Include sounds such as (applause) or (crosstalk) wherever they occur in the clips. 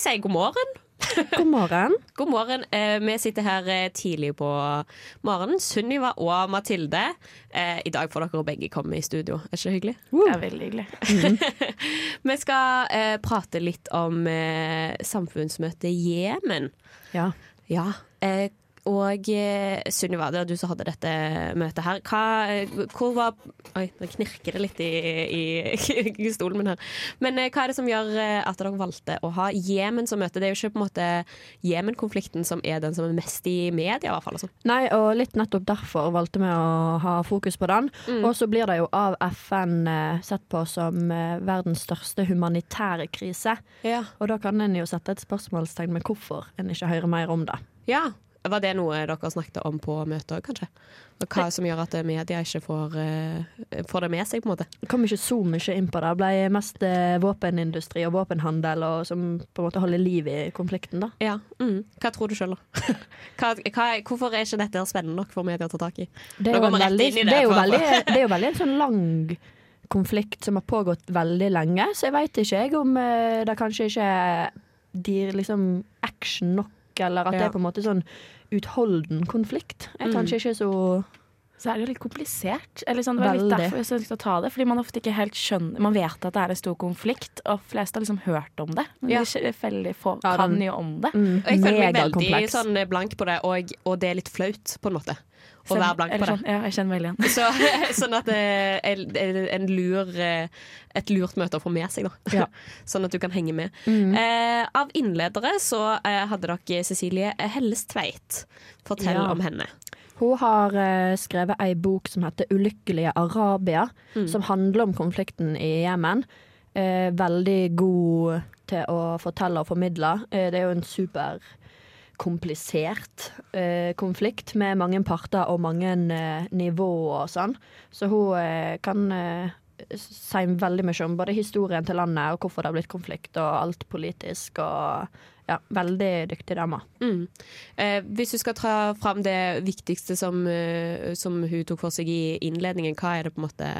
Jeg sier god morgen. (laughs) God morgen. God morgen. Eh, vi sitter her eh, tidlig på morgenen. Sunniva og Mathilde. Eh, I dag får dere begge komme i studio. Er ikke det hyggelig? Det er veldig hyggelig. (laughs) Vi skal eh, prate litt om samfunnsmøtet Jemen. Ja. Ja. Og eh, Sunniva, det var du som hadde dette møtet her. Hva, eh, hvor var Oi, nå knirker det litt i, i, (laughs) i stolen min her. Men eh, hva er det som gjør at dere valgte å ha Jemen som møte? Det er jo ikke på en måte Jemen-konflikten som er den som er mest i media, i hvert fall. Altså. Nei, og litt nettopp derfor valgte vi å ha fokus på den. Og så blir det jo av FN sett på som verdens største humanitære krise. Ja. Og da kan en jo sette et spørsmålstegn med hvorfor en ikke hører mer om det. ja. Var det noe dere snakket om på møtet òg, kanskje? Og hva som gjør at media ikke får, eh, får det med seg, på en måte? Kom ikke så mye inn på det. Det ble mest eh, våpenindustri og våpenhandel og som på en måte holder liv i konflikten, da. Ja. Mm. Hva tror du sjøl, da? (laughs) hva, hva, hvorfor er ikke dette spennende nok for media å ta tak i? Det er jo, veldig, det, det er jo veldig, det er jo veldig en sånn lang konflikt som har pågått veldig lenge, så jeg veit ikke jeg om eh, det kanskje ikke er liksom action nok, eller at det er på en måte sånn utholden konflikt. Er Mm. kanskje ikke så Så er det jo litt komplisert. Eller sånn, det var litt derfor jeg ønsket å ta det. Fordi man ofte ikke helt skjønner Man vet at det er en stor konflikt, og flest har liksom hørt om det. Men Ja. de veldig få Ja, kan jo om det. mm, Og jeg føler meg veldig sånn blank på det, og, og det er litt flaut, på en måte. Å være blank på det. Sånn, ja, jeg kjenner meg igjen. (laughs) Så, sånn at det er en lur, eh, et lurt møte å få med seg, da. Ja. (laughs) Sånn at du kan henge med. Mm. Eh, av innledere så eh, hadde dere Cecilie Hellestveit. Fortell Ja. om henne. Hun har eh, skrevet ei bok som heter 'Ulykkelige Arabia', Mm. som handler om konflikten i Jemen. Eh, veldig god til å fortelle og formidle. Eh, det er jo en superkomplisert eh, konflikt med mange parter og mange eh, nivåer og sånn. Så hun eh, kan eh, si veldig mye om både historien til landet og hvorfor det har blitt konflikt og alt politisk. og ja, Veldig dyktig dame. Mm. Eh, hvis du skal ta fram det viktigste som, eh, som hun tok for seg i innledningen, hva er det på en måte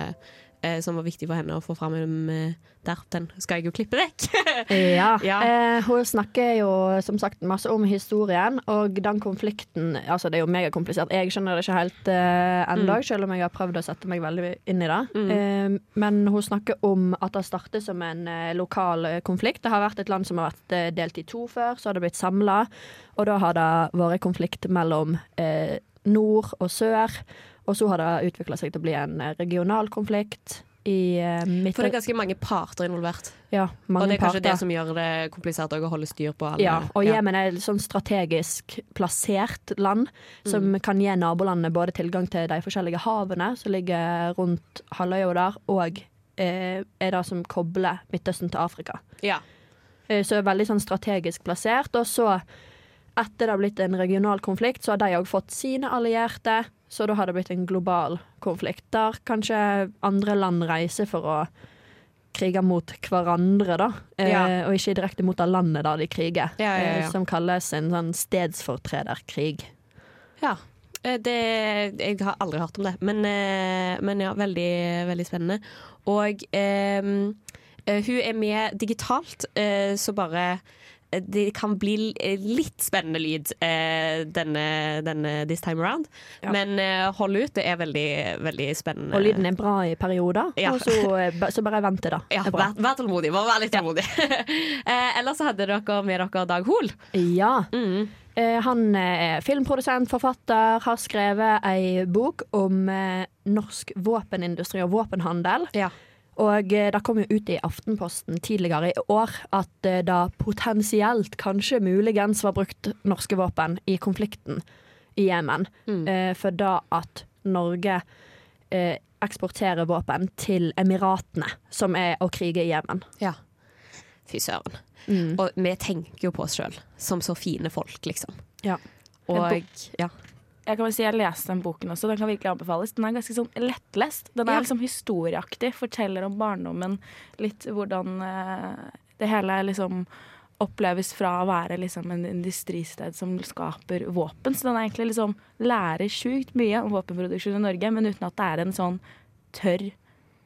eh, som var viktig for henne å få fram eh, der? Den skal jeg jo klippe vekk. (laughs) Ja. (laughs) Ja. Eh, hun snakker jo som sagt masse om historien, og den konflikten Altså, det er jo megakomplisert. Jeg skjønner det ikke helt eh, ennå, selv om jeg har prøvd å sette meg veldig inn i det. Eh, men hun snakker om at det startet som en eh, lokal eh, konflikt. Det har vært et land som har vært delt i to før, så har det blitt samla, og da har det vært konflikt mellom eh, nord og sør. Og så har det utvikla seg til å bli en eh, regional konflikt i uh, For det er ganske mange parter involvert. ja, mange og det er kanskje parter. det som gjør det komplisert å holde styr på alle. Ja, og Jemen er et sånn strategisk plassert land som kan gi nabolandene både tilgang til de forskjellige havene som ligger rundt halvøya der, og eh, er det som kobler Midtøsten til Afrika. Ja. Eh, så er veldig sånn strategisk plassert. Og så, etter det har blitt en regional konflikt, så har de òg fått sine allierte. Så da har det blitt en global konflikt, der kanskje andre land reiser for å krige mot hverandre, da. Eh, Og ikke direkte mot det landet der de kriger. Ja, ja, ja. Eh, som kalles en sånn stedsfortrederkrig. Ja. Eh, Det, jeg har aldri hørt om det, men, eh, men ja, veldig, veldig spennende. Og eh, eh, hun er med digitalt, eh, så bare eh, det kan bli litt spennende lyd eh, denne, denne this time around. Ja. Men eh, hold ut, det er veldig, veldig spennende. Og lyden er bra i perioder, Ja. og så, eh, så bare vent det, da. (laughs) ja, vær, vær tålmodig. Bare vær litt tålmodig. (laughs) eh, ellers så hadde dere med dere Dag Hoel. Ja. Mm. Eh, Han er filmprodusent, forfatter, har skrevet ei bok om eh, norsk våpenindustri og våpenhandel. Ja. Og eh, det kom jo ut i Aftenposten tidligere i år at eh, det potensielt, kanskje muligens, var brukt norske våpen i konflikten i Jemen. Mm. Eh, For da at Norge eksporterer våpen til Emiratene, som er å krige i Jemen. Ja. fy søren. Mm. Og vi tenker jo på oss sjøl som så fine folk, liksom. Ja. Og ja. Jeg kan vel si jeg leste den boken også. Den kan virkelig anbefales. Den er ganske sånn lettlest. Den er Ja. liksom historieaktig. Forteller om barndommen. Litt hvordan eh, det hele liksom oppleves fra å være liksom en industristed som skaper våpen. Så den er egentlig liksom lærer sjukt mye om våpenproduksjon i Norge, men uten at det er en sånn tørr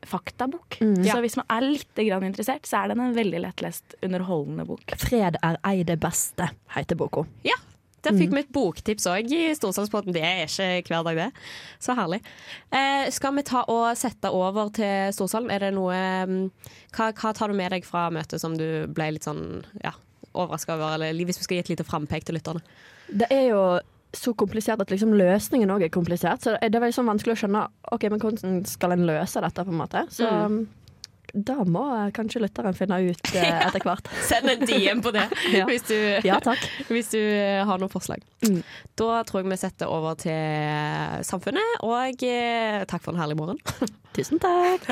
faktabok. Så hvis man er litt grann interessert, så er den en veldig lettlest, underholdende bok. 'Fred er ei det beste', heter boka. ja. Der fikk vi et boktips òg i Storsalgsbåten. Det er ikke hver dag, det. Så herlig. Eh, skal vi ta og sette over til Storsalen? Er det noe mm, hva, hva tar du med deg fra møtet som du ble litt sånn ja, overraska over? Eller hvis vi skal gi et lite frampek til lytterne? Det er jo så komplisert at liksom løsningen òg er komplisert. Så det er veldig sånn vanskelig å skjønne Ok, men hvordan skal en løse dette, på en måte. Så da må kanskje lytteren finne ut eh, (laughs) etter hvert. Send en DM på det (laughs) Ja. hvis, du, Ja takk. (laughs) hvis du eh, har noen forslag. Mm. Da tror jeg vi setter over til samfunnet, og eh, takk for en herlig morgen. Tusen takk.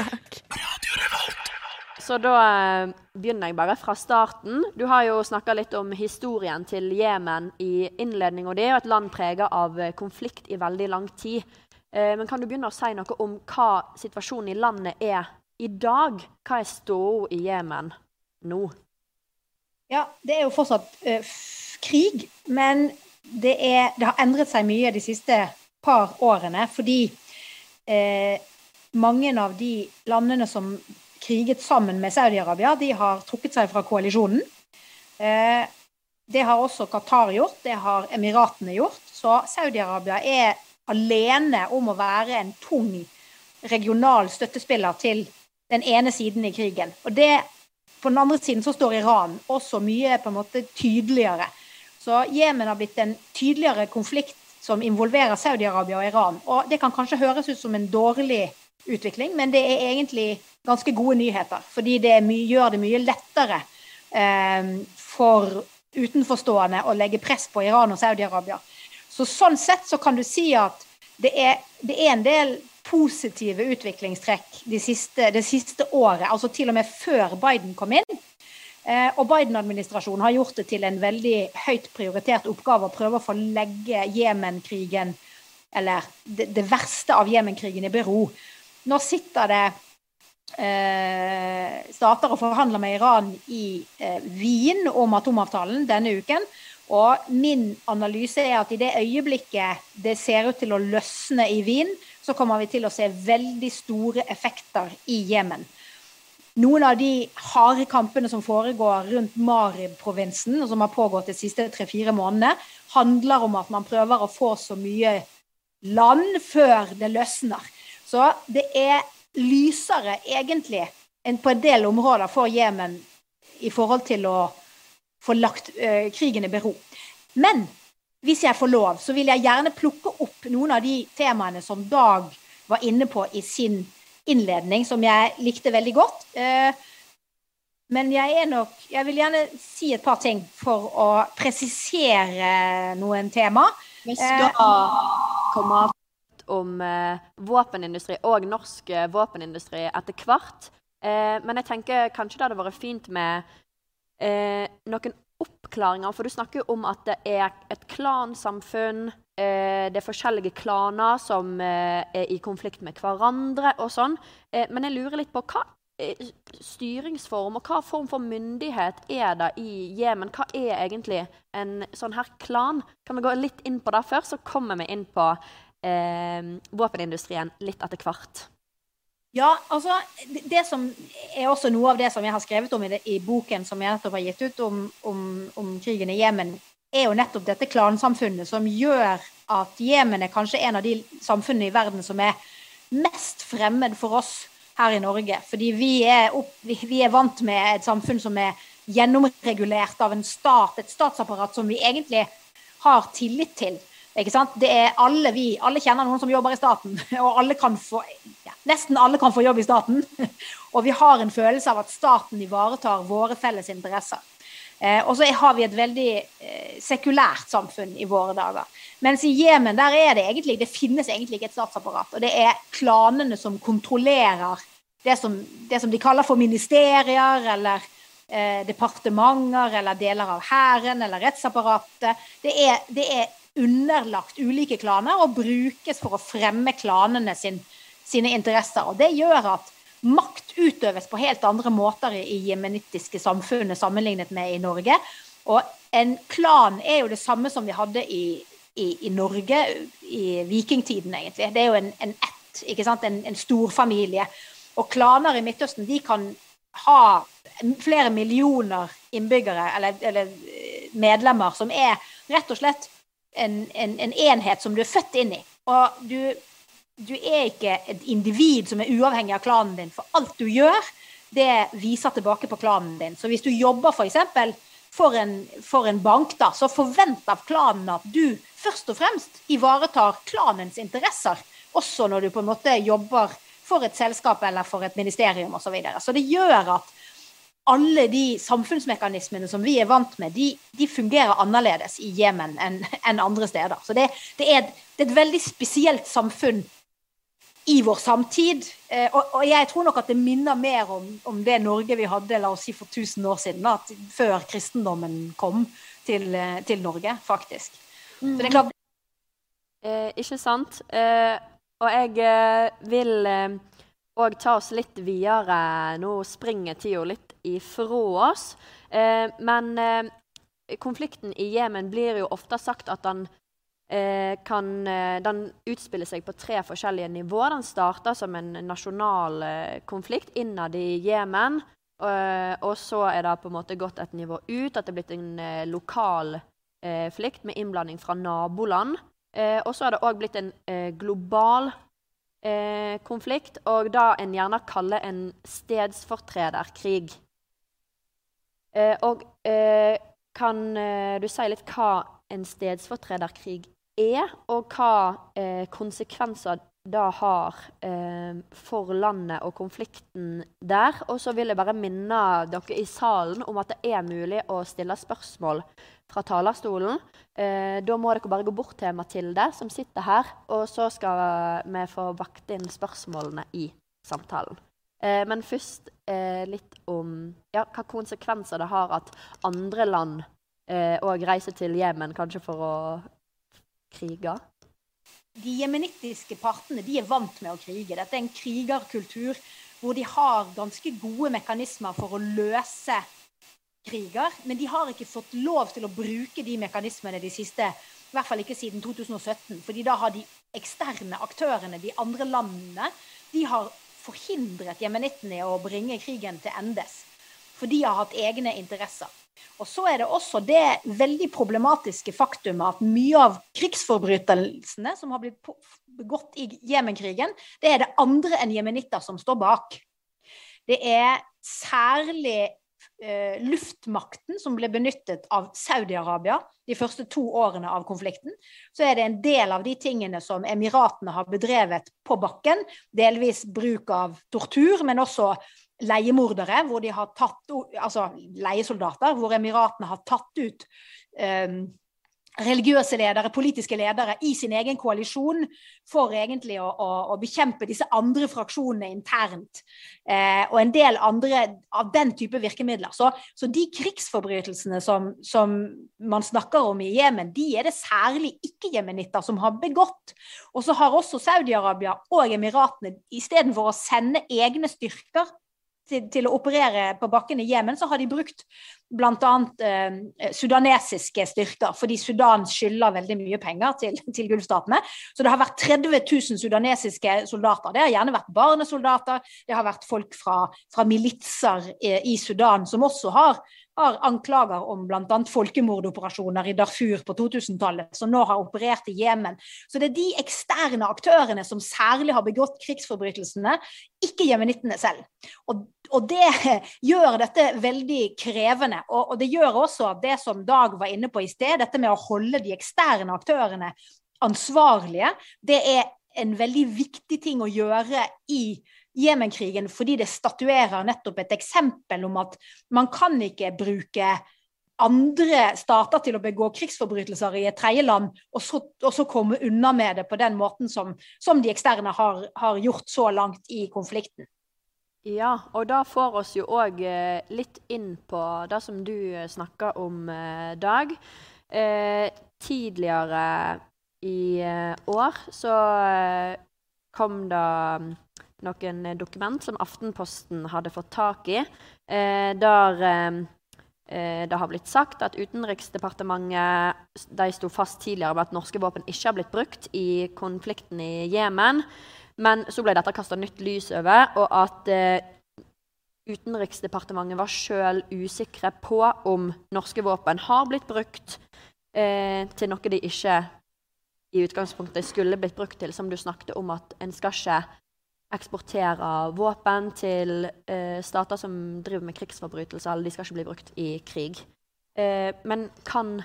Så da eh, begynner jeg bare fra starten. Du har jo snakka litt om historien til Jemen i innledninga di, og et land prega av eh, konflikt i veldig lang tid. Eh, Men kan du begynne å si noe om hva situasjonen i landet er i dag? Hva er ståa i Jemen nå? Ja, det er jo fortsatt uh, krig, men det, er, det har endret seg mye de siste par årene, fordi uh, mange av de landene som kriget sammen med Saudi-Arabia, de har trukket seg fra koalisjonen. Uh, det har også Qatar gjort, det har Emiratene gjort. Så Saudi-Arabia er alene om å være en tung regional støttespiller til den ene siden i krigen. Og det på den andre siden så står Iran også mye på en måte tydeligere. Så Jemen har blitt en tydeligere konflikt som involverer Saudi-Arabia og Iran. Og det kan kanskje høres ut som en dårlig utvikling, men det er egentlig ganske gode nyheter. Fordi det gjør det mye lettere eh, for utenforstående å legge press på Iran og Saudi-Arabia. Så sånn sett så kan du si at det er, det er en del positive utviklingstrekk det siste, det siste året, altså til og med før Biden kom inn. Eh, og Biden-administrasjonen har gjort det til en veldig høyt prioritert oppgave å prøve å få legge Jemen-krigen, eller det, det verste av Jemen-krigen, i bero. Nå sitter det eh, stater og forhandler med Iran i eh, Wien om atomavtalen denne uken. Og min analyse er at i det øyeblikket det ser ut til å løsne i Wien, så kommer vi til å se veldig store effekter i Jemen. Noen av de harde kampene som foregår rundt Marib-provinsen, og som har pågått de siste tre-fire månedene, handler om at man prøver å få så mye land før det løsner. Så det er lysere egentlig enn på en del områder for Jemen i forhold til å få lagt ø, krigen i bero. Men hvis jeg får lov, så vil jeg gjerne plukke opp noen av de temaene som Dag var inne på i sin innledning, som jeg likte veldig godt. Eh, men jeg er nok Jeg vil gjerne si et par ting for å presisere noen tema. Vi skal komme om eh, våpenindustri og norsk eh, våpenindustri etter hvert. Eh, men jeg tenker kanskje det hadde vært fint med eh, noen oppklaringer. For du snakker jo om at det er et klansamfunn. Eh, det er forskjellige klaner som eh, er i konflikt med hverandre og sånn. Eh, men jeg lurer litt på hva styringsform og hva form for myndighet er det i Jemen? Hva er egentlig en sånn her klan? Kan vi gå litt inn på det før, så kommer vi inn på eh, våpenindustrien litt etter hvert. Ja, altså, det- som er også noe av det som jeg har skrevet om i, det, i boken som jeg nettopp har gitt ut om, om, om krigen i Jemen, er jo nettopp dette klansamfunnet som gjør at Jemen er kanskje en av de samfunnene i verden som er mest fremmed for oss her i Norge. Fordi vi er, opp, vi er vant med et samfunn som er gjennomregulert av en stat, et statsapparat som vi egentlig har tillit til. Ikke sant? Det er alle vi, alle kjenner noen som jobber i staten, (laughs) og alle kan få, ja, nesten alle kan få jobb i staten. (laughs) Og vi har en følelse av at staten ivaretar våre felles interesser. Eh, og så har vi et veldig eh, sekulært samfunn i våre dager. Mens i Jemen der er det egentlig, det finnes egentlig ikke et statsapparat. Og det er klanene som kontrollerer det som, det som de kaller for ministerier, eller eh, departementer eller deler av hæren eller rettsapparatet. Det er, det er, underlagt ulike klaner og brukes for å fremme klanene sin, sine interesser. Og det gjør at makt utøves på helt andre måter i jemenittiske samfunnet sammenlignet med i Norge. Og en klan er jo det samme som vi hadde i, i, i Norge i vikingtiden, egentlig. Det er jo en, en ett, ikke sant? En, en storfamilie. Og klaner i Midtøsten de kan ha flere millioner innbyggere, eller, eller eh, medlemmer, som er rett og slett en, en, en, enhet som du er født inn i. Og du, du, er ikke et individ som er uavhengig av klanen din, for alt du gjør, det viser tilbake på klanen din. Så hvis du jobber f.eks. For, for, for en bank, da, så forventer klanen at du først og fremst ivaretar klanens interesser, også når du på en måte jobber for et selskap eller for et ministerium osv. Så, videre. så det gjør at alle de samfunnsmekanismene som vi er vant med, de, de fungerer annerledes i Jemen enn en andre steder. Så det, det, er, det, er, et veldig spesielt samfunn i vår samtid. Eh, og, og, jeg tror nok at det minner mer om, om, det Norge vi hadde la oss si for 1000 år siden, at, før kristendommen kom til, eh, til Norge, faktisk. Så det er klart eh, Ikke sant. Eh, og jeg eh, vil òg eh, ta oss litt videre. Nå springer tida litt ifra oss. Eh, men konflikten i Jemen blir jo ofte sagt at den kan den utspiller seg på tre forskjellige nivåer. Den starter som en nasjonal konflikt innad i Jemen. og så er det på en måte gått et nivå ut, at det er blitt en lokal flikt med innblanding fra naboland. Eh, og så har det òg blitt en eh, global eh, konflikt, og da en gjerne kaller en stedsfortrederkrig. Eh, og eh, kan eh, du si litt hva en stedsfortrederkrig er, og hva konsekvenser det har for landet og konflikten der? Og så vil jeg bare minne dere i salen om at det er mulig å stille spørsmål fra talerstolen. Da må dere bare gå bort til Mathilde, som sitter her, og så skal vi få vakte inn spørsmålene i samtalen. Eh, men først eh, litt om ja, hva konsekvenser det har at andre land òg eh, reiser til Jemen, kanskje for å krige. De jemenittiske partene de er vant med å krige. Dette er en krigerkultur hvor de har ganske gode mekanismer for å løse kriger, men de har ikke fått lov til å bruke de mekanismene de siste i hvert fall ikke siden 2017. fordi da har de eksterne aktørene, de andre landene, de har forhindret jemenittene i å bringe krigen til endes. For de har hatt egne interesser. Og så er det også det veldig problematiske faktumet at mye av krigsforbrytelsene som har blitt begått i Jemenkrigen, det er det andre enn jemenitter som står bak. Det er særlig eh, luftmakten som ble benyttet av Saudi-Arabia de første to årene av konflikten, så er det en del av de tingene som Emiratene har bedrevet på bakken. Delvis bruk av tortur, men også leiemordere, hvor de har tatt, altså leiesoldater, hvor Emiratene har tatt ut eh, religiøse ledere, politiske ledere, i sin egen koalisjon for egentlig å, å, å bekjempe disse andre fraksjonene internt. Eh, og en del andre av den type virkemidler. Så, så de krigsforbrytelsene som, som, man snakker om i Jemen, de er det særlig ikke-jemenitter som har begått. Og så har også Saudi-Arabia og Emiratene istedenfor å sende egne styrker til, til, å operere på bakken i Jemen, så har de brukt bl.a. Eh, sudanesiske styrker, fordi Sudan skylder veldig mye penger til, til gulfstatene. Så det har vært 30 000 sudanesiske soldater. Det har gjerne vært barnesoldater, det har vært folk fra, fra militser i, i Sudan som også har har anklager om bl.a. folkemordoperasjoner i Darfur på 2000-tallet, som nå har operert i Jemen. Så det er de eksterne aktørene som særlig har begått krigsforbrytelsene, ikke jemenittene selv. Og, og, det (laughs) gjør dette veldig krevende. Og, og det gjør også at det som Dag var inne på i sted, dette med å holde de eksterne aktørene ansvarlige, det er en veldig viktig ting å gjøre i Jemenkrigen fordi det statuerer nettopp et eksempel om at man kan ikke bruke andre stater til å begå krigsforbrytelser i et tredjeland, og, så, og så komme unna med det på den måten som, som de eksterne har, har, gjort så langt i konflikten. Ja, og det får oss jo òg eh, litt inn på det som du eh, snakka om, eh, Dag. Eh, tidligere i år så kom det mm, noen dokument som Aftenposten hadde fått tak i, eh, der eh, det har blitt sagt at Utenriksdepartementet de sto fast tidligere med at norske våpen ikke har blitt brukt i konflikten i Jemen. Men så ble dette kasta nytt lys over, og at eh, Utenriksdepartementet var sjøl usikre på om norske våpen har blitt brukt eh, til noe de ikke i utgangspunktet skulle blitt brukt til, som du snakket om, at en skal ikke eksportere våpen til eh, stater som driver med krigsforbrytelser, eller de skal ikke bli brukt i krig. Eh, men kan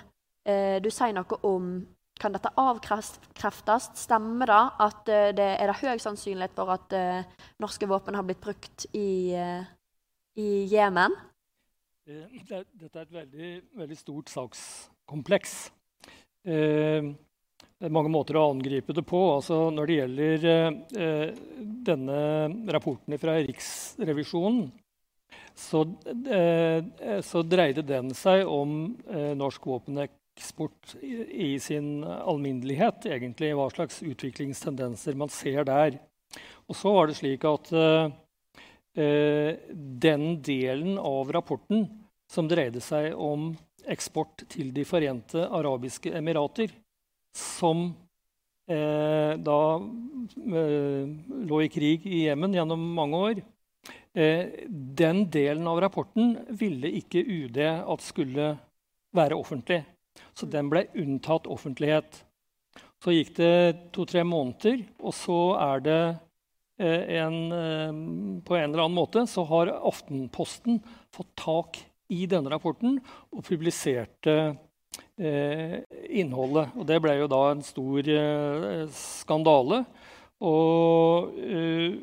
eh, du si noe om kan dette avkreftes? Stemmer det at eh, det er det høy sannsynlighet for at eh, norske våpen har blitt brukt i, eh, i Jemen? Det, dette er et veldig, veldig stort sakskompleks. Eh, det er mange måter å angripe det på. Altså, når det gjelder eh, denne rapporten fra Riksrevisjonen, så, eh, så, dreide den seg om eh, norsk våpeneksport i, i, sin alminnelighet. egentlig, Hva slags utviklingstendenser man ser der. Og så var det slik at uh, den delen av rapporten som dreide seg om eksport til De forente arabiske emirater, som eh, da eh, lå i krig i Jemen gjennom mange år. Eh, den delen av rapporten ville ikke UD at skulle være offentlig. Så den ble unntatt offentlighet. Så gikk det to-tre måneder, og så er det eh, en, eh, På en eller annen måte så har Aftenposten fått tak i denne rapporten og publiserte eh, innholdet. Og det ble jo da en stor eh, skandale. Og eh,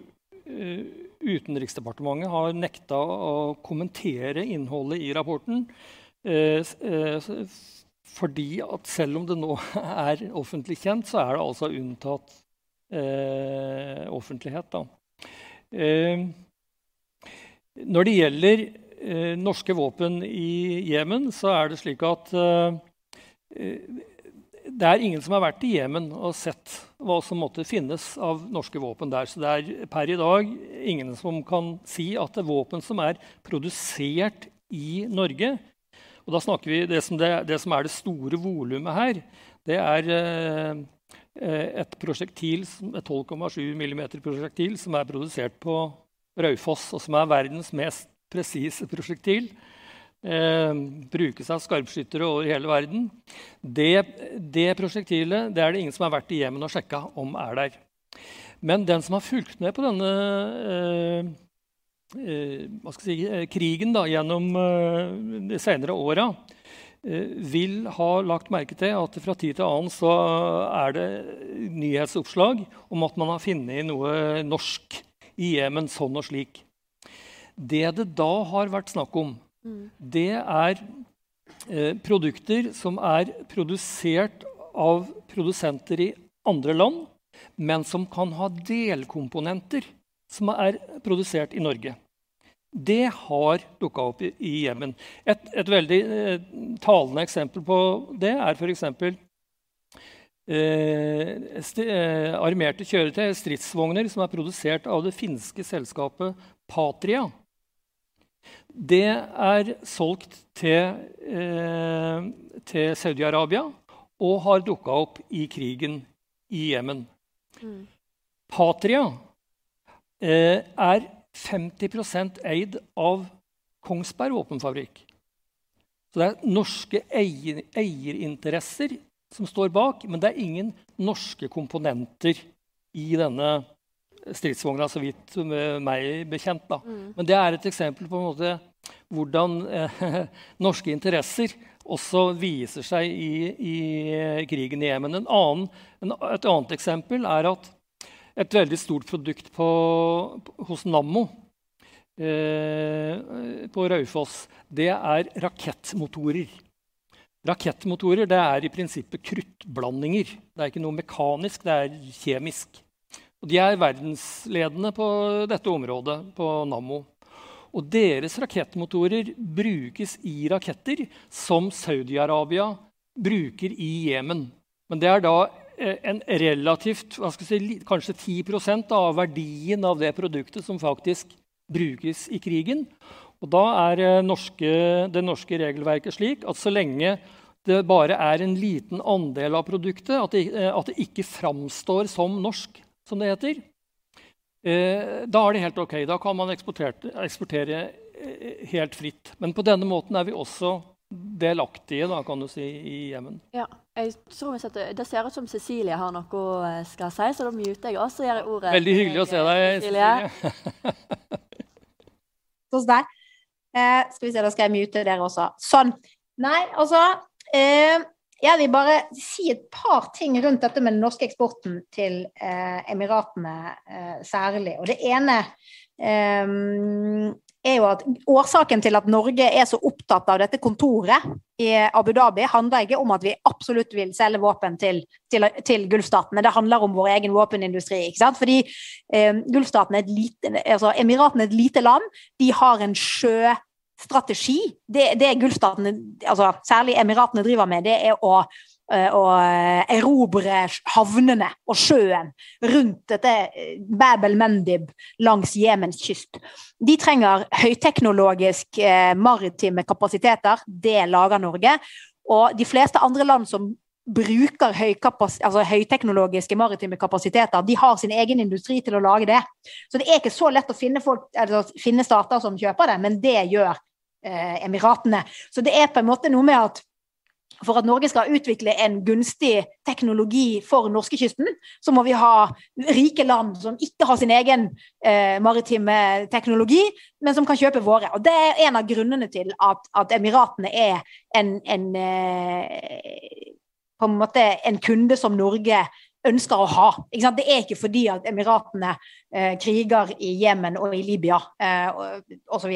Utenriksdepartementet har nekta å kommentere innholdet i rapporten. Eh, eh, fordi at selv om det nå (laughs) er offentlig kjent, så er det altså unntatt eh, offentlighet. Da. når det gjelder eh, norske våpen i Jemen, så er det slik at eh, det er ingen som har vært i Jemen og sett hva som måtte finnes av norske våpen der. Så det er per i dag ingen som kan si at det er våpen som er produsert i Norge Og da snakker vi det som, det, det som er det store volumet her, det er eh, et prosjektil, et 12,7 mm prosjektil som er produsert på Raufoss, og som er verdens mest presise prosjektil. Eh, brukes av skarpskyttere over hele verden. Det, det, prosjektilet det er det ingen som har vært i Jemen og sjekka om er der. Men den som har fulgt med på denne eh, si, eh, krigen da, gjennom eh, de senere åra, eh, vil ha lagt merke til at fra tid til annen så er det nyhetsoppslag om at man har funnet noe norsk i Jemen sånn og slik. Det det da har vært snakk om, mm. det er eh, produkter som er produsert av produsenter i andre land, men som kan ha delkomponenter som er produsert i Norge. Det har dukka opp i, Jemen. Et, et, veldig eh, talende eksempel på det er f.eks. Eh, eh, armerte kjøretøy, stridsvogner, som er produsert av det finske selskapet Patria det er solgt til, eh, til Saudi-Arabia og har dukka opp i krigen i Jemen. Mm. Patria eh, er 50% eid av Kongsberg våpenfabrikk. Så det er norske eier, eierinteresser som står bak, men det er ingen norske komponenter i denne stridsvogna, så vidt meg bekjent. Mm. Men det er et eksempel på en måte hvordan eh, (laughs) norske interesser også viser seg i, i krigen i Jemen. En annen, en, et annet eksempel er at et veldig stort produkt på, hos Nammo eh, på Raufoss, det er rakettmotorer. Rakettmotorer det er i prinsippet kruttblandinger. Det er ikke noe mekanisk, det er kjemisk. Og de er verdensledende på dette området, på Nammo. Og deres rakettmotorer brukes i raketter som Saudi-Arabia bruker i Jemen. Men det er da en relativt si, Kanskje 10% av verdien av det produktet som faktisk brukes i krigen. Og da er eh, norske, det norske regelverket slik at så lenge det bare er en liten andel av produktet, at det, eh, at det ikke framstår som norsk, som det heter, Eh, da er det helt ok. Da kan man eksportere eh, helt fritt. Men på denne måten er vi også delaktige da, kan du si, i Jemen. Ja, jeg tror setter, Det ser ut som Cecilie har noe å skal si, så da muter jeg også. Gjør jeg ordet Veldig hyggelig å se deg, Cecilie. (laughs) Hos deg. Eh, skal vi se, da skal jeg mute dere også. Sånn. Nei, altså eh, jeg vil bare si et par ting rundt dette med den norske eksporten til eh, Emiratene eh, særlig. Og det ene eh, er jo at årsaken til at Norge er så opptatt av dette kontoret i Abu Dhabi, handler ikke om at vi absolutt vil selge våpen til, til, til Gulfstatene. Det handler om vår egen våpenindustri. ikke sant? Fordi eh, Gulfstatene er et lite, altså Emiratene er et lite land. De har en sjø strategi. Det, det Gulfstatene, altså særlig Emiratene, driver med, det er å, eh, å erobre havnene og sjøen rundt dette eh, Bab el-Mendib langs Jemens kyst. De trenger høyteknologisk eh, maritime kapasiteter. Det lager Norge. Og de fleste andre land som bruker altså høyteknologiske maritime kapasiteter. De har sin egen industri til å lage det. Så det er ikke så lett å finne, folk, altså, finne stater som kjøper det, men det gjør eh, Emiratene. Så det er på en måte noe med at for at Norge skal utvikle en gunstig teknologi for norskekysten, så må vi ha rike land som ikke har sin egen eh, maritime teknologi, men som kan kjøpe våre. Og Det er en av grunnene til at, at Emiratene er en, en eh, på en måte en kunde som Norge ønsker å ha. Det er ikke fordi at Emiratene eh, kriger i Jemen og i Libya eh, osv.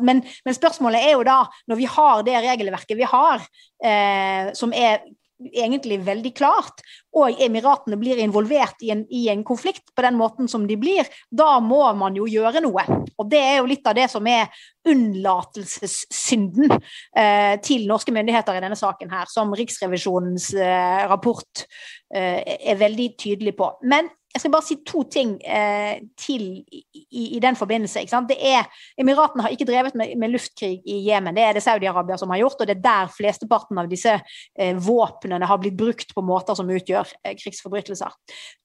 Men, men spørsmålet er jo da, når vi har det regelverket vi har, eh, som er egentlig veldig klart, og Emiratene blir involvert i en, i en, konflikt på den måten som de blir, da må man jo gjøre noe. Og det er jo litt av det som er unnlatelsessynden eh, til norske myndigheter i denne saken her, som Riksrevisjonens eh, rapport eh, er veldig tydelig på. Men jeg skal bare si to ting eh, til i, i, den forbindelse. Det er, Emiratene har ikke drevet med, med luftkrig i Jemen. Det er det Saudi-Arabia som har gjort, og det er der flesteparten av disse eh, våpnene har blitt brukt på måter som utgjør eh, krigsforbrytelser.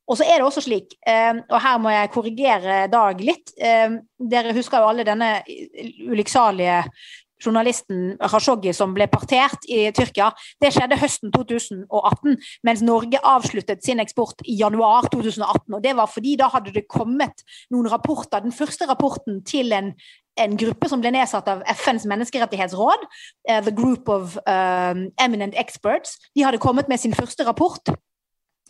Og så er det også slik, eh, og her må jeg korrigere Dag litt eh, Dere husker jo alle denne ulykksalige journalisten Rashoggi som ble partert i Tyrkia. Det skjedde høsten 2018, mens Norge avsluttet sin eksport i januar 2018. og Det var fordi da hadde det kommet noen rapporter. Den første rapporten til en, en gruppe som ble nedsatt av FNs menneskerettighetsråd, uh, The Group of um, Eminent Experts, de hadde kommet med sin første rapport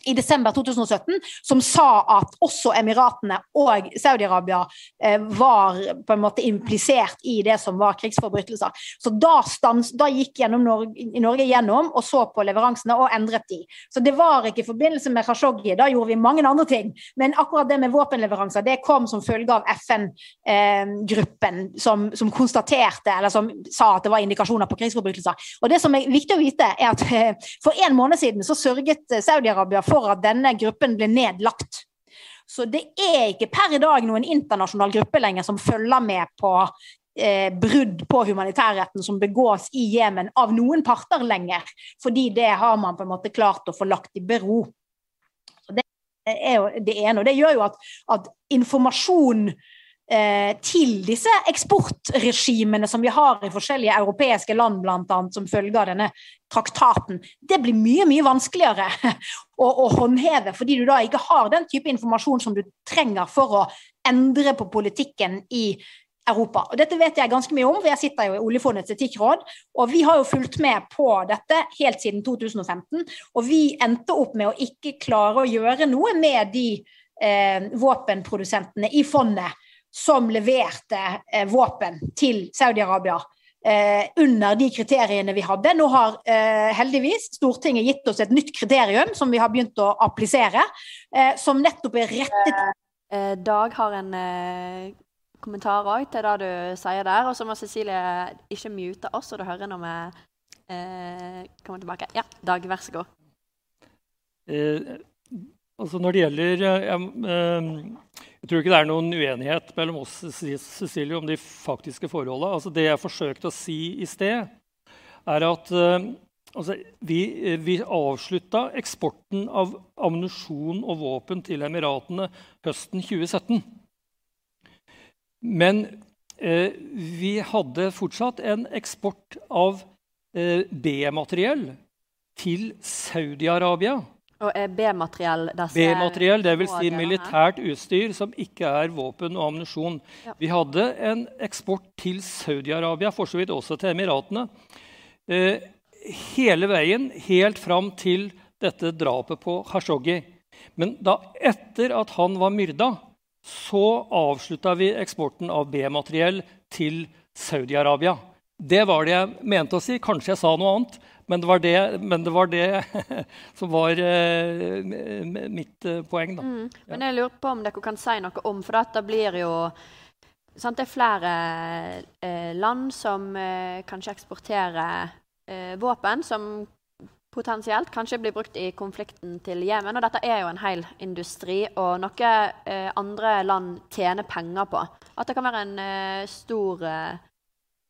i desember 2017 som sa at også Emiratene og Saudi-Arabia eh, var på en måte implisert i det som var krigsforbrytelser. Så da, stans, da gikk Norge, Norge gjennom og så på leveransene og endret de. Så det var ikke i forbindelse med Khashoggi, da gjorde vi mange andre ting. Men akkurat det med våpenleveranser det kom som følge av FN-gruppen eh, som, som, konstaterte, eller som sa at det var indikasjoner på krigsforbrytelser. Og det som er viktig å vite, er at eh, for en måned siden så sørget Saudi-Arabia for at denne gruppen ble nedlagt. Så det er ikke per i dag noen internasjonal gruppe lenger som følger med på eh, brudd på humanitærretten som begås i Jemen av noen parter lenger. Fordi det har man på en måte klart å få lagt i bero. Så det er jo det ene. Og det gjør jo at, at informasjon til disse eksportregimene som vi har i forskjellige europeiske land, annet, som følge av denne traktaten, det blir mye mye vanskeligere (laughs) å, å, håndheve, fordi du da ikke har den type informasjon som du trenger for å endre på politikken i Europa. Og Dette vet jeg ganske mye om, for jeg sitter jo i Oljefondets etikkråd. Og vi har jo fulgt med på dette helt siden 2015. Og vi endte opp med å ikke klare å gjøre noe med de eh, våpenprodusentene i fondet som leverte eh, våpen til Saudi-Arabia eh, under de kriteriene vi hadde. Nå har eh, heldigvis Stortinget gitt oss et nytt kriterium som vi har begynt å applisere, eh, som nettopp er rettet Eh, Dag har en eh, kommentar òg til det du sier der. Og så må Cecilie ikke mute oss, og du hører når vi eh, kommer tilbake. Ja, Dag, vær så god. Eh, altså når det gjelder eh, jeg, eh, jeg tror ikke det er noen uenighet mellom oss Cecilie, om de faktiske forholdene. Altså det jeg forsøkte å si i sted, er at eh, altså vi, vi avslutta eksporten av ammunisjon og våpen til Emiratene høsten 2017. Men eh, vi hadde fortsatt en eksport av eh, B-materiell til Saudi-Arabia. Er B-materiell B-materiell, dvs. Si militært utstyr som ikke er våpen og ammunisjon. Ja. Vi hadde en eksport til Saudi-Arabia, for så vidt også til Emiratene. Eh, hele veien, helt fram til dette drapet på Khashoggi. Men da etter at han var myrda, så avslutta vi eksporten av B-materiell til Saudi-Arabia. Det var det jeg mente å si. Kanskje jeg sa noe annet, men det var det, men det, var det (laughs) som var eh, mitt eh, poeng. Da. Mm. Men jeg lurer på om dere kan si noe om For dette blir jo sant, Det er flere eh, land som kanskje eksporterer våpen som potensielt kanskje blir brukt i konflikten til Jemen. Og dette er jo en hel industri, og noe eh, andre land tjener penger på. At det kan være en eh, stor eh,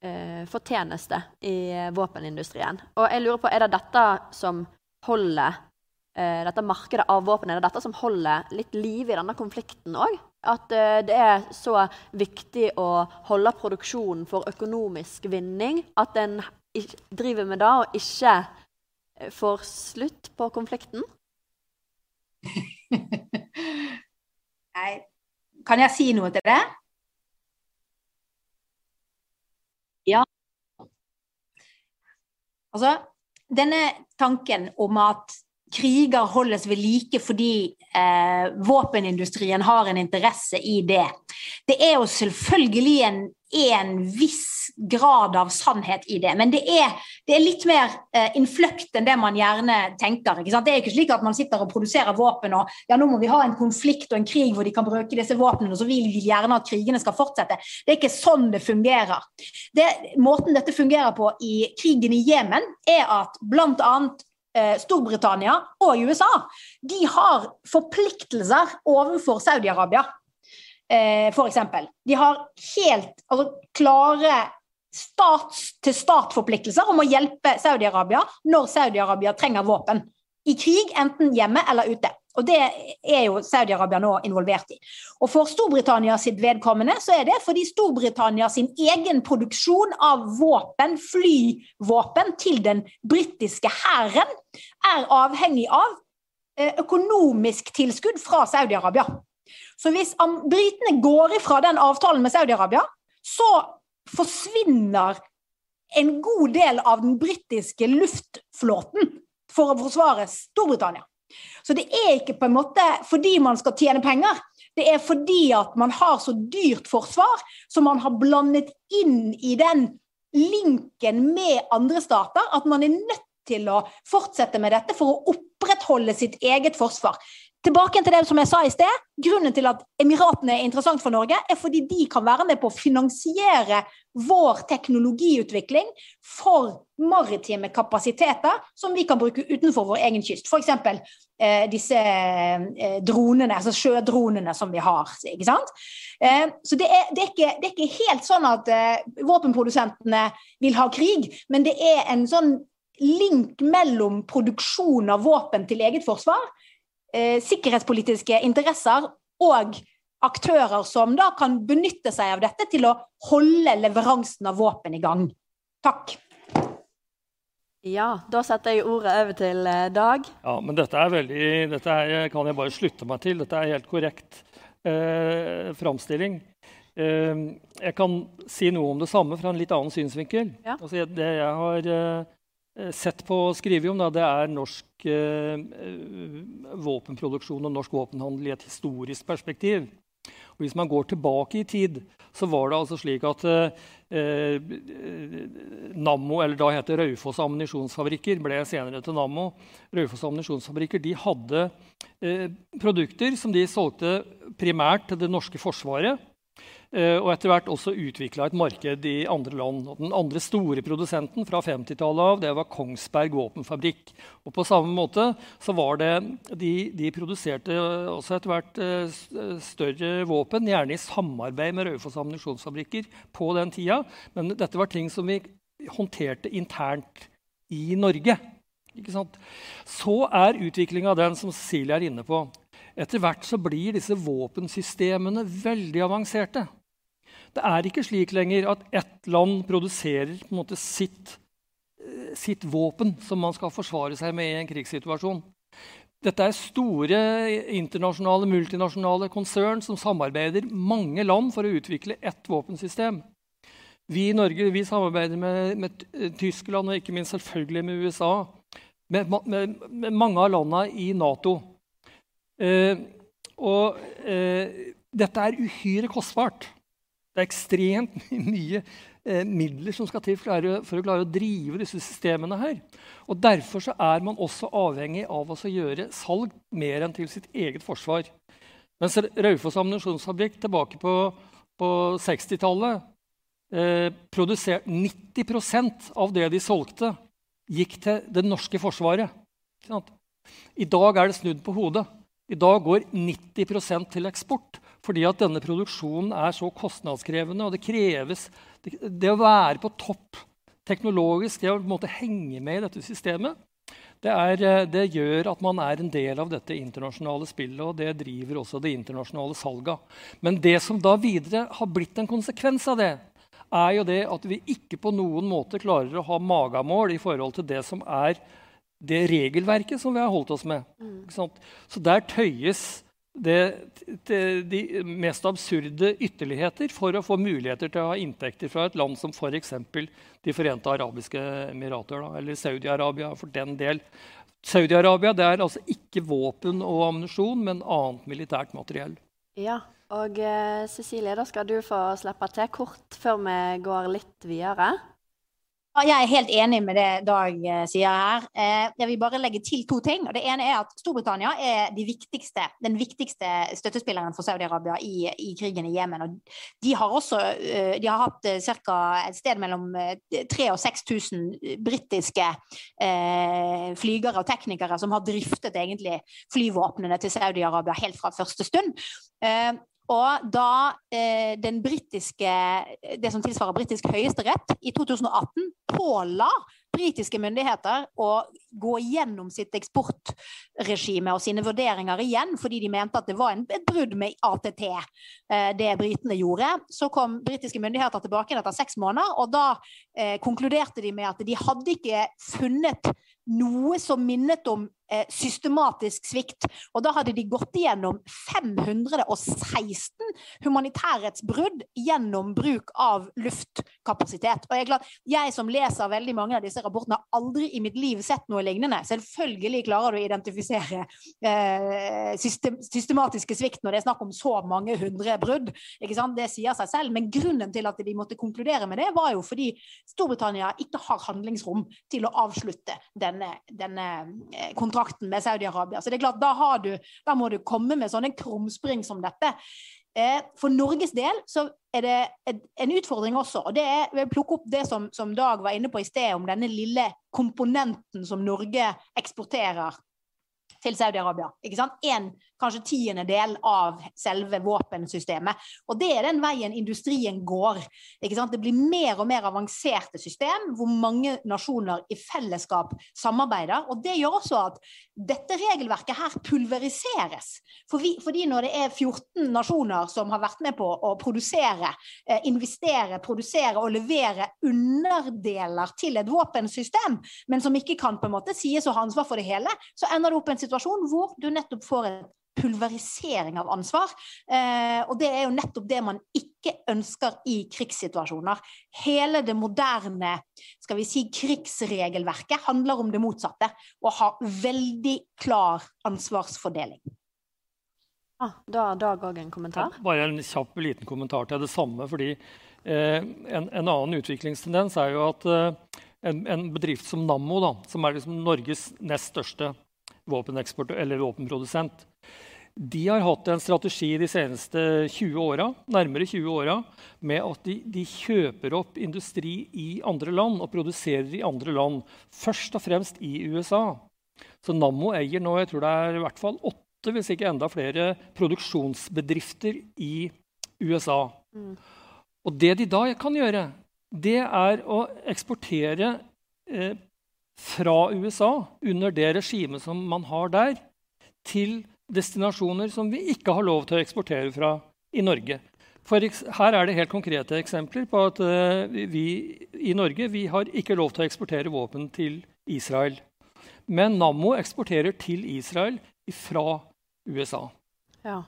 eh, fortjeneste i eh, våpenindustrien. Og jeg lurer på, er det dette som holder eh, dette markedet av våpen, er det dette som holder litt liv i denne konflikten òg? At eh, det er så viktig å holde produksjonen for økonomisk vinning at en driver med det og ikke eh, får slutt på konflikten? (laughs) Nei. Kan jeg si noe til det? Ja. Altså, denne tanken om at kriger holdes ved like fordi eh, våpenindustrien har en interesse i det, det er jo selvfølgelig en, en viss grad av sannhet i det. Men det er, det er litt mer eh, innfløkt enn det man gjerne tenker. Det er ikke slik at man sitter og produserer våpen og ja, nå må vi ha en konflikt og en krig hvor de kan bruke disse våpnene, og så vil vi gjerne at krigene skal fortsette. Det er ikke sånn det fungerer. Det, måten dette fungerer på i krigen i Jemen, er at blant eh, Storbritannia og USA de har forpliktelser overfor Saudi-Arabia f.eks. for eksempel. De har helt altså, klare stat-til-stat-forpliktelser om å hjelpe Saudi-Arabia når Saudi-Arabia trenger våpen. I krig, enten hjemme eller ute. Og Det er jo Saudi-Arabia nå involvert i. Og For Storbritannia sitt vedkommende så er det fordi Storbritannia sin egen produksjon av våpen, flyvåpen, til den britiske hæren er avhengig av eh, økonomisk tilskudd fra Saudi-Arabia. Så hvis britene går ifra den avtalen med Saudi-Arabia, så forsvinner en god del av den britiske luftflåten for å forsvare Storbritannia. Så det er ikke på en måte fordi man skal tjene penger. Det er fordi at man har så dyrt forsvar, så man har blandet inn i den linken med andre stater, at man er nødt til å fortsette med dette for å opprettholde sitt eget forsvar. Tilbake til det som jeg sa i sted. Grunnen til at Emiratene er interessant for Norge, er fordi de kan være med på å finansiere vår teknologiutvikling for maritime kapasiteter som vi kan bruke utenfor vår egen kyst. F.eks. Eh, disse eh, dronene, altså sjødronene som vi har. ikke sant? Eh, så det er, det, er ikke, det er ikke helt sånn at eh, våpenprodusentene vil ha krig, men det er en sånn link mellom produksjon av våpen til eget forsvar eh, sikkerhetspolitiske interesser og aktører som da kan benytte seg av dette til å holde leveransen av våpen i gang. Takk. Ja, da setter jeg ordet over til eh, Dag. Ja, men dette er veldig, dette er, kan jeg bare slutte meg til. Dette er helt korrekt eh, framstilling. Eh, jeg kan si noe om det samme fra en litt annen synsvinkel. Ja. Altså, det jeg har eh, sett på og skrevet om, da, det er norsk eh, våpenproduksjon og norsk våpenhandel i et historisk perspektiv. Og hvis man går tilbake i tid, så var det altså slik at eh, Nammo, eller da het det Raufoss ammunisjonsfabrikker, ble senere til Nammo. Raufoss ammunisjonsfabrikker de hadde eh, produkter som de solgte primært til det norske forsvaret. Eh, og etter hvert også utvikla et marked i andre land. Og den andre store produsenten fra 50-tallet av det var Kongsberg våpenfabrikk. Og på samme måte så var det De, de produserte også etter hvert eh, større våpen, gjerne i samarbeid med Raufoss ammunisjonsfabrikker på den tida. Men dette var ting som vi håndterte internt i Norge. Så er utviklinga den som Cecilie er inne på. Etter hvert så blir disse våpensystemene veldig avanserte. Det er ikke slik lenger at ett land produserer måte, sitt, eh, sitt, våpen som man skal forsvare seg med i en krigssituasjon. Dette er store internasjonale, multinasjonale konsern som samarbeider mange land for å utvikle ett våpensystem. Vi i Norge vi samarbeider med, med Tyskland og ikke minst selvfølgelig med USA. Med, med, med mange av landene i Nato. Eh, og eh, dette er uhyre kostbart. Det er ekstremt (laughs) mye eh, midler som skal til for, å klare å drive disse systemene her. Og Derfor er man også avhengig av å gjøre salg mer enn til sitt eget forsvar. Mens Raufoss ammunisjonsfabrikk tilbake på, på 60-tallet eh, produserte 90% av det de solgte, gikk til det norske forsvaret. I dag er det snudd på hodet. I dag går 90% til eksport fordi at denne produksjonen er så kostnadskrevende. og Det kreves det, det å være på topp teknologisk, det å på en måte henge med i dette systemet, det, er, eh, det, gjør at man er en del av dette internasjonale spillet, og det driver også det internasjonale salget. Men det som da videre har blitt en konsekvens av det, er jo det at vi ikke på noen måte klarer å ha magamål i forhold til det som er det regelverket som vi har holdt oss med. Mm. Så der tøyes det, det, de mest absurde ytterligheter for å få muligheter til å ha inntekter fra et land som f.eks. De forente arabiske emirater, da, eller Saudi-Arabia for den del. Saudi-Arabia er altså ikke våpen og ammunisjon, men annet militært materiell. Ja, og uh, Cecilie, da skal du få slippe til kort før vi går litt videre. Jeg er helt enig med det Dag eh, sier her. Eh, jeg vil bare legge til to ting. Det ene er at Storbritannia er de viktigste, den viktigste støttespilleren for Saudi-Arabia i, i, krigen i Jemen. de har også eh, de har hatt ca. et sted mellom 3000 og 6000 britiske flygere og teknikere som har driftet egentlig flyvåpnene til Saudi-Arabia helt fra første stund. Og da eh, den britiske, det som tilsvarer britisk høyesterett, i 2018 påla britiske myndigheter å gå gjennom sitt eksportregime og sine vurderinger igjen, fordi de mente at det var en, et brudd med ATT, eh, det britene gjorde. Så kom britiske myndigheter tilbake etter seks måneder, og da eh, konkluderte de med at de hadde ikke funnet noe som minnet om eh, systematisk svikt. Og da hadde de gått igjennom 516 humanitærrettsbrudd gjennom bruk av luftkapasitet. Og jeg, er klart, jeg som leser veldig mange av disse rapportene, har aldri i mitt liv sett noe lignende. Selvfølgelig klarer du å identifisere eh, system, systematiske svikt når det er snakk om så mange hundre brudd. Det sier seg selv. Men grunnen til at de måtte konkludere med det, var jo fordi Storbritannia ikke har handlingsrom til å avslutte denne, denne kontrakten eh, med Saudi-Arabia. Så det er klart, da, du, da, må du komme med sånne krumspring som dette. Eh, for Norges del så er det en utfordring også. og det er, Jeg vil plukke opp det som, som Dag var inne på i sted, om denne lille komponenten som Norge eksporterer til Saudi-Arabia. ikke sant? En kanskje tiendedel av selve våpensystemet. Og det er den veien industrien går. Det blir mer og mer avanserte system hvor mange nasjoner i fellesskap samarbeider. Og det gjør også at dette regelverket her pulveriseres. For vi, fordi når det er 14 nasjoner som har vært med på å produsere, eh, investere, produsere og levere underdeler til et våpensystem, men som ikke kan på en måte sies å ha ansvar for det hele, så ender det opp i en situasjon hvor du nettopp får et pulverisering av ansvar. Eh, og det er jo nettopp det man ikke ønsker i krigssituasjoner. Hele det moderne skal vi si, krigsregelverket handler om det motsatte. Å ha veldig klar ansvarsfordeling. Ah, da har Dag òg en kommentar. Ja, bare en kjapp liten kommentar til det samme. fordi eh, en, en, annen utviklingstendens er jo at eh, en, en, bedrift som Nammo, da, som er liksom Norges nest største våpeneksport eller våpenprodusent, de har hatt en strategi de seneste 20 åra, nærmere 20 åra med at de, de, kjøper opp industri i andre land og produserer i andre land. Først og fremst i USA. Så Nammo eier nå jeg tror det er i hvert fall åtte, hvis ikke enda flere, produksjonsbedrifter i USA. Mm. Og det de da kan gjøre, det er å eksportere eh, fra USA, under det regimet som man har der, til destinasjoner som vi ikke har lov til å eksportere fra i Norge. For her er det helt konkrete eksempler på at uh, vi i Norge vi har ikke lov til å eksportere våpen til Israel. Men Nammo eksporterer til Israel fra USA. Ja.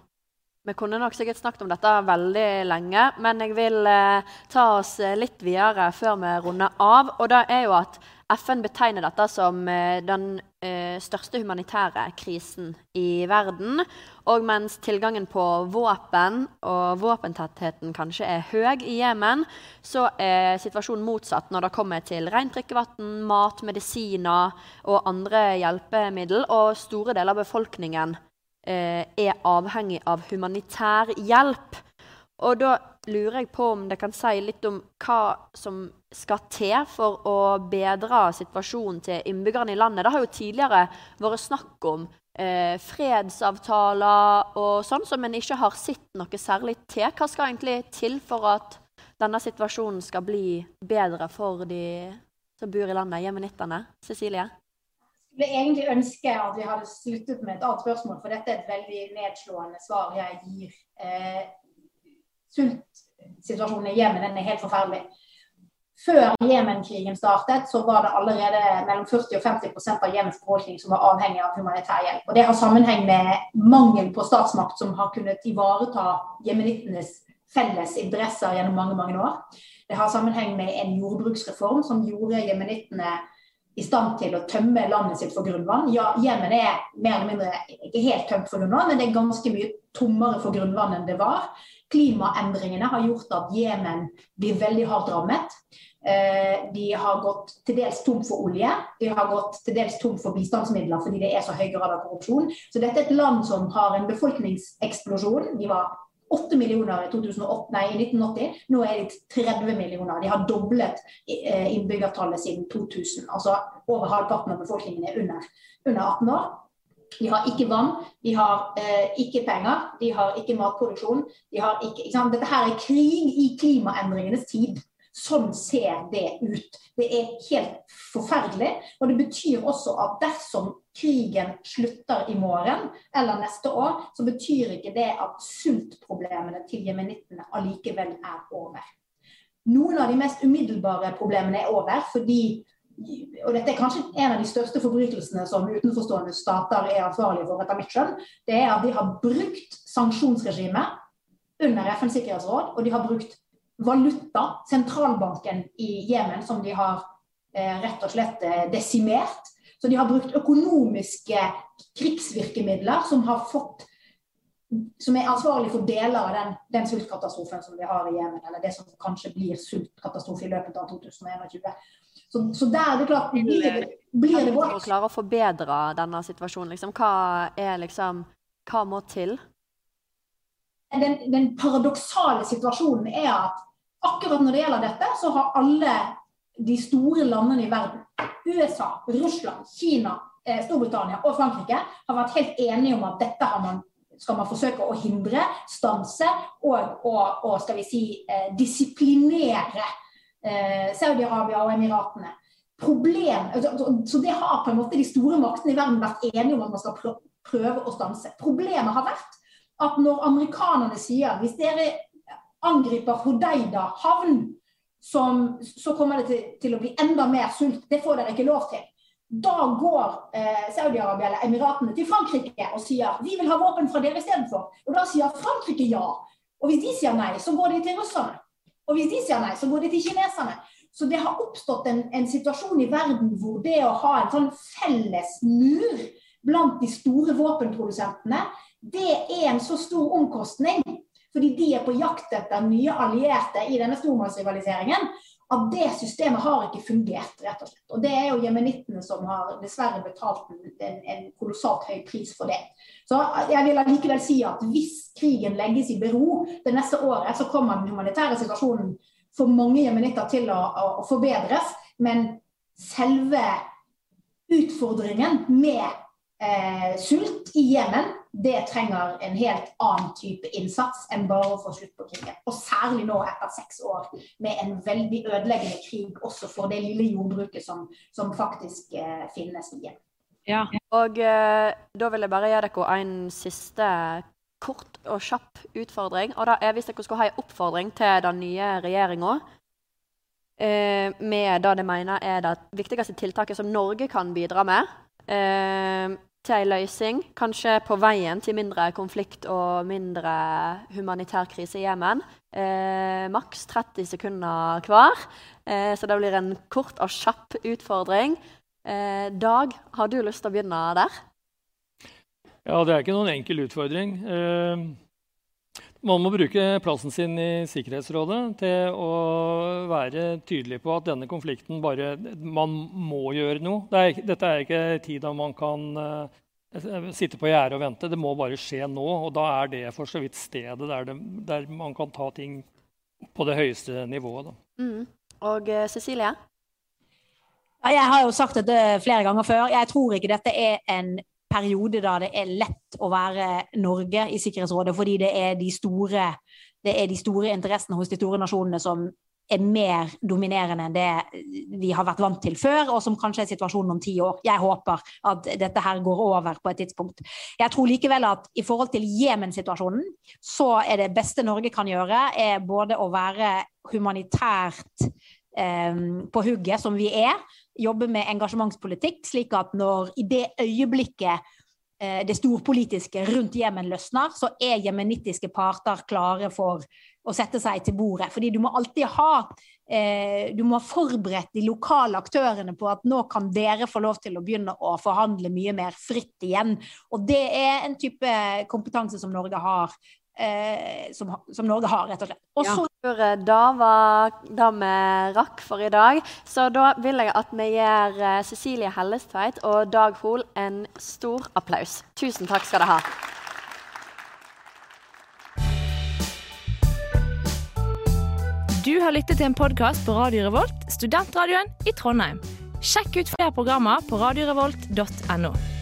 Vi kunne nok sikkert snakket om dette veldig lenge, men jeg vil eh, ta oss litt videre før vi runder av. Og det er jo at FN betegner dette som uh, den Eh, største humanitære krisen i verden. Og mens tilgangen på våpen og våpentettheten kanskje er høy i Jemen, så er situasjonen motsatt når det kommer til rent drikkevann, mat, medisiner og andre hjelpemiddel. Og store deler av befolkningen eh, er avhengig av humanitær hjelp. Og da lurer jeg på om det kan si litt om hva som skal til for å bedre situasjonen til innbyggerne i landet. Det har jo tidligere vært snakk om eh, fredsavtaler og sånn, som en ikke har sett noe særlig til. Hva skal egentlig til for at denne situasjonen skal bli bedre for de som bor i landet, jemenittene? Cecilie? Jeg vil egentlig ønske at vi hadde sluttet med et annet spørsmål, for dette er et veldig nedslående svar jeg gir. Eh, sultsituasjonen i Jemen er helt forferdelig. Før Jemen-krigen startet, så var det allerede mellom 40 og 50% av Jemens befolkning som var avhengig av humanitær hjelp. Og Det har sammenheng med mangel på statsmakt som har kunnet ivareta jemenittenes felles interesser gjennom mange mange år. Det har sammenheng med en jordbruksreform som gjorde jemenittene i stand til å tømme landet sitt for grunnvann. Ja, Jemen er mer eller mindre ikke helt tømt for grunnvann, men det er ganske mye tommere for grunnvann enn det var. Klimaendringene har gjort at Jemen blir veldig hardt rammet. Eh, de har gått til dels tom for olje, de har gått til dels tom for bistandsmidler fordi det er så høy grad av korrupsjon. Så dette er et land som har en befolkningseksplosjon. De var 8 millioner i, 2008, nei, 1980. Nå er de 30 millioner. De har doblet eh, innbyggertallet siden 2000. Altså over halvparten av befolkningen er under, under 18 år. De har ikke vann, de har eh, ikke penger, de har ikke matproduksjon. De har ikke, ikke Dette her er krig i klimaendringenes tid. Sånn ser det ut. Det er helt forferdelig. Og det betyr også at dersom krigen slutter i morgen eller neste år, så betyr ikke det at sultproblemene til jemenittene allikevel er over. Noen av de mest umiddelbare problemene er over fordi og dette er kanskje en av de største forbrytelsene som utenforstående stater er ansvarlige for, etter mitt skjønn, det er at de har brukt sanksjonsregimet under FNs sikkerhetsråd, og de har brukt valuta, sentralbanken i Jemen, som de har eh, rett og slett eh, desimert. Så de har brukt økonomiske krigsvirkemidler som har fått som er ansvarlig for deler av den, den sultkatastrofen som vi har i Jemen, eller det som kanskje blir sultkatastrofe i løpet av 2021. Så, så der er det klart Blir det, blir det vårt? Kan klare å forbedre denne situasjonen, liksom, hva er liksom Hva må til? Den, den paradoksale situasjonen er at akkurat når det gjelder dette, så har alle de store landene i verden, USA, Russland, Kina, eh, Storbritannia og Frankrike, har vært helt enige om at dette man, skal man forsøke å hindre, stanse og, og, og skal vi si, eh, disiplinere eh, Saudi-Arabia og Emiratene. Problem, altså, altså, så det har på en måte de store maktene i verden vært enige om at man skal prøve å stanse. Problemet har vært at når amerikanerne sier hvis dere angriper Hodeida havn, som, så kommer det til, til, å bli enda mer sult. Det får dere ikke lov til. Da går eh, Saudi-Arabia eller Emiratene til Frankrike og sier vi vil ha våpen fra dere istedenfor. Og da sier Frankrike ja. Og hvis de sier nei, så går de til russerne. Og hvis de sier nei, så går de til kineserne. Så det har oppstått en, en, situasjon i verden hvor det å ha en sånn felles mur blant de store våpenprodusentene det er en så stor omkostning, fordi de er på jakt etter nye allierte i denne stormannsrivaliseringen, at det systemet har ikke fungert, rett og slett. Og det er jo jemenittene som har dessverre betalt en, en kolossalt høy pris for det. Så jeg vil allikevel si at hvis krigen legges i bero det neste året, så kommer den humanitære situasjonen for mange jemenitter til å, å, å forbedres. Men selve utfordringen med eh, sult i Jemen det trenger en helt annen type innsats enn bare å få slutt på krigen. Og særlig nå etter seks år med en veldig ødeleggende krig også for det lille jordbruket som, som faktisk eh, finnes igjen. Ja. Og eh, da vil jeg bare gi dere en siste kort og kjapp utfordring. Og da er Hvis dere skulle ha en oppfordring til den nye regjeringa eh, med det de mener er det viktigste tiltaket som Norge kan bidra med eh, til en løsning, kanskje på veien til mindre konflikt og mindre humanitær krise i Jemen. Eh, Maks 30 sekunder hver, eh, så det blir en kort og kjapp utfordring. Eh, Dag, har du lyst til å begynne der? Ja, det er ikke noen enkel utfordring. Eh, man må bruke plassen sin i Sikkerhetsrådet til å være tydelig på at denne konflikten bare Man må gjøre noe. Det er, dette er ikke tid da man kan uh, sitte på gjerdet og vente. Det må bare skje nå. Og da er det for så vidt stedet der, det, der man kan ta ting på det høyeste nivået. Mm. Og uh, Cecilie? Jeg har jo sagt dette flere ganger før. Jeg tror ikke dette er en periode da det er lett å være Norge i Sikkerhetsrådet, fordi det er de store, er de store interessene hos de store nasjonene som er mer dominerende enn det vi har vært vant til før, og som kanskje er situasjonen om ti år. Jeg håper at dette her går over på et tidspunkt. Jeg tror likevel at i forhold til Jemen-situasjonen, så er det beste Norge kan gjøre, er både å være humanitært eh, på hugget, som vi er, jobbe med engasjementspolitikk, slik at når i det øyeblikket eh, det storpolitiske rundt Jemen løsner, så er jemenittiske parter klare for å sette seg til bordet. Fordi du må alltid ha eh, Du må ha forberedt de lokale aktørene på at nå kan dere få lov til å begynne å forhandle mye mer fritt igjen. Og det er en type kompetanse som Norge har eh, som, som, Norge har, rett og slett. Og så. Da var det vi rakk for i dag. Så da vil jeg at vi gir eh, Cecilie Hellestveit og Dag Hoel en stor applaus. Tusen takk skal dere ha. Du har lyttet til en podkast på Radio Revolt, studentradioen i Trondheim. Sjekk ut flere programmer på radiorevolt.no.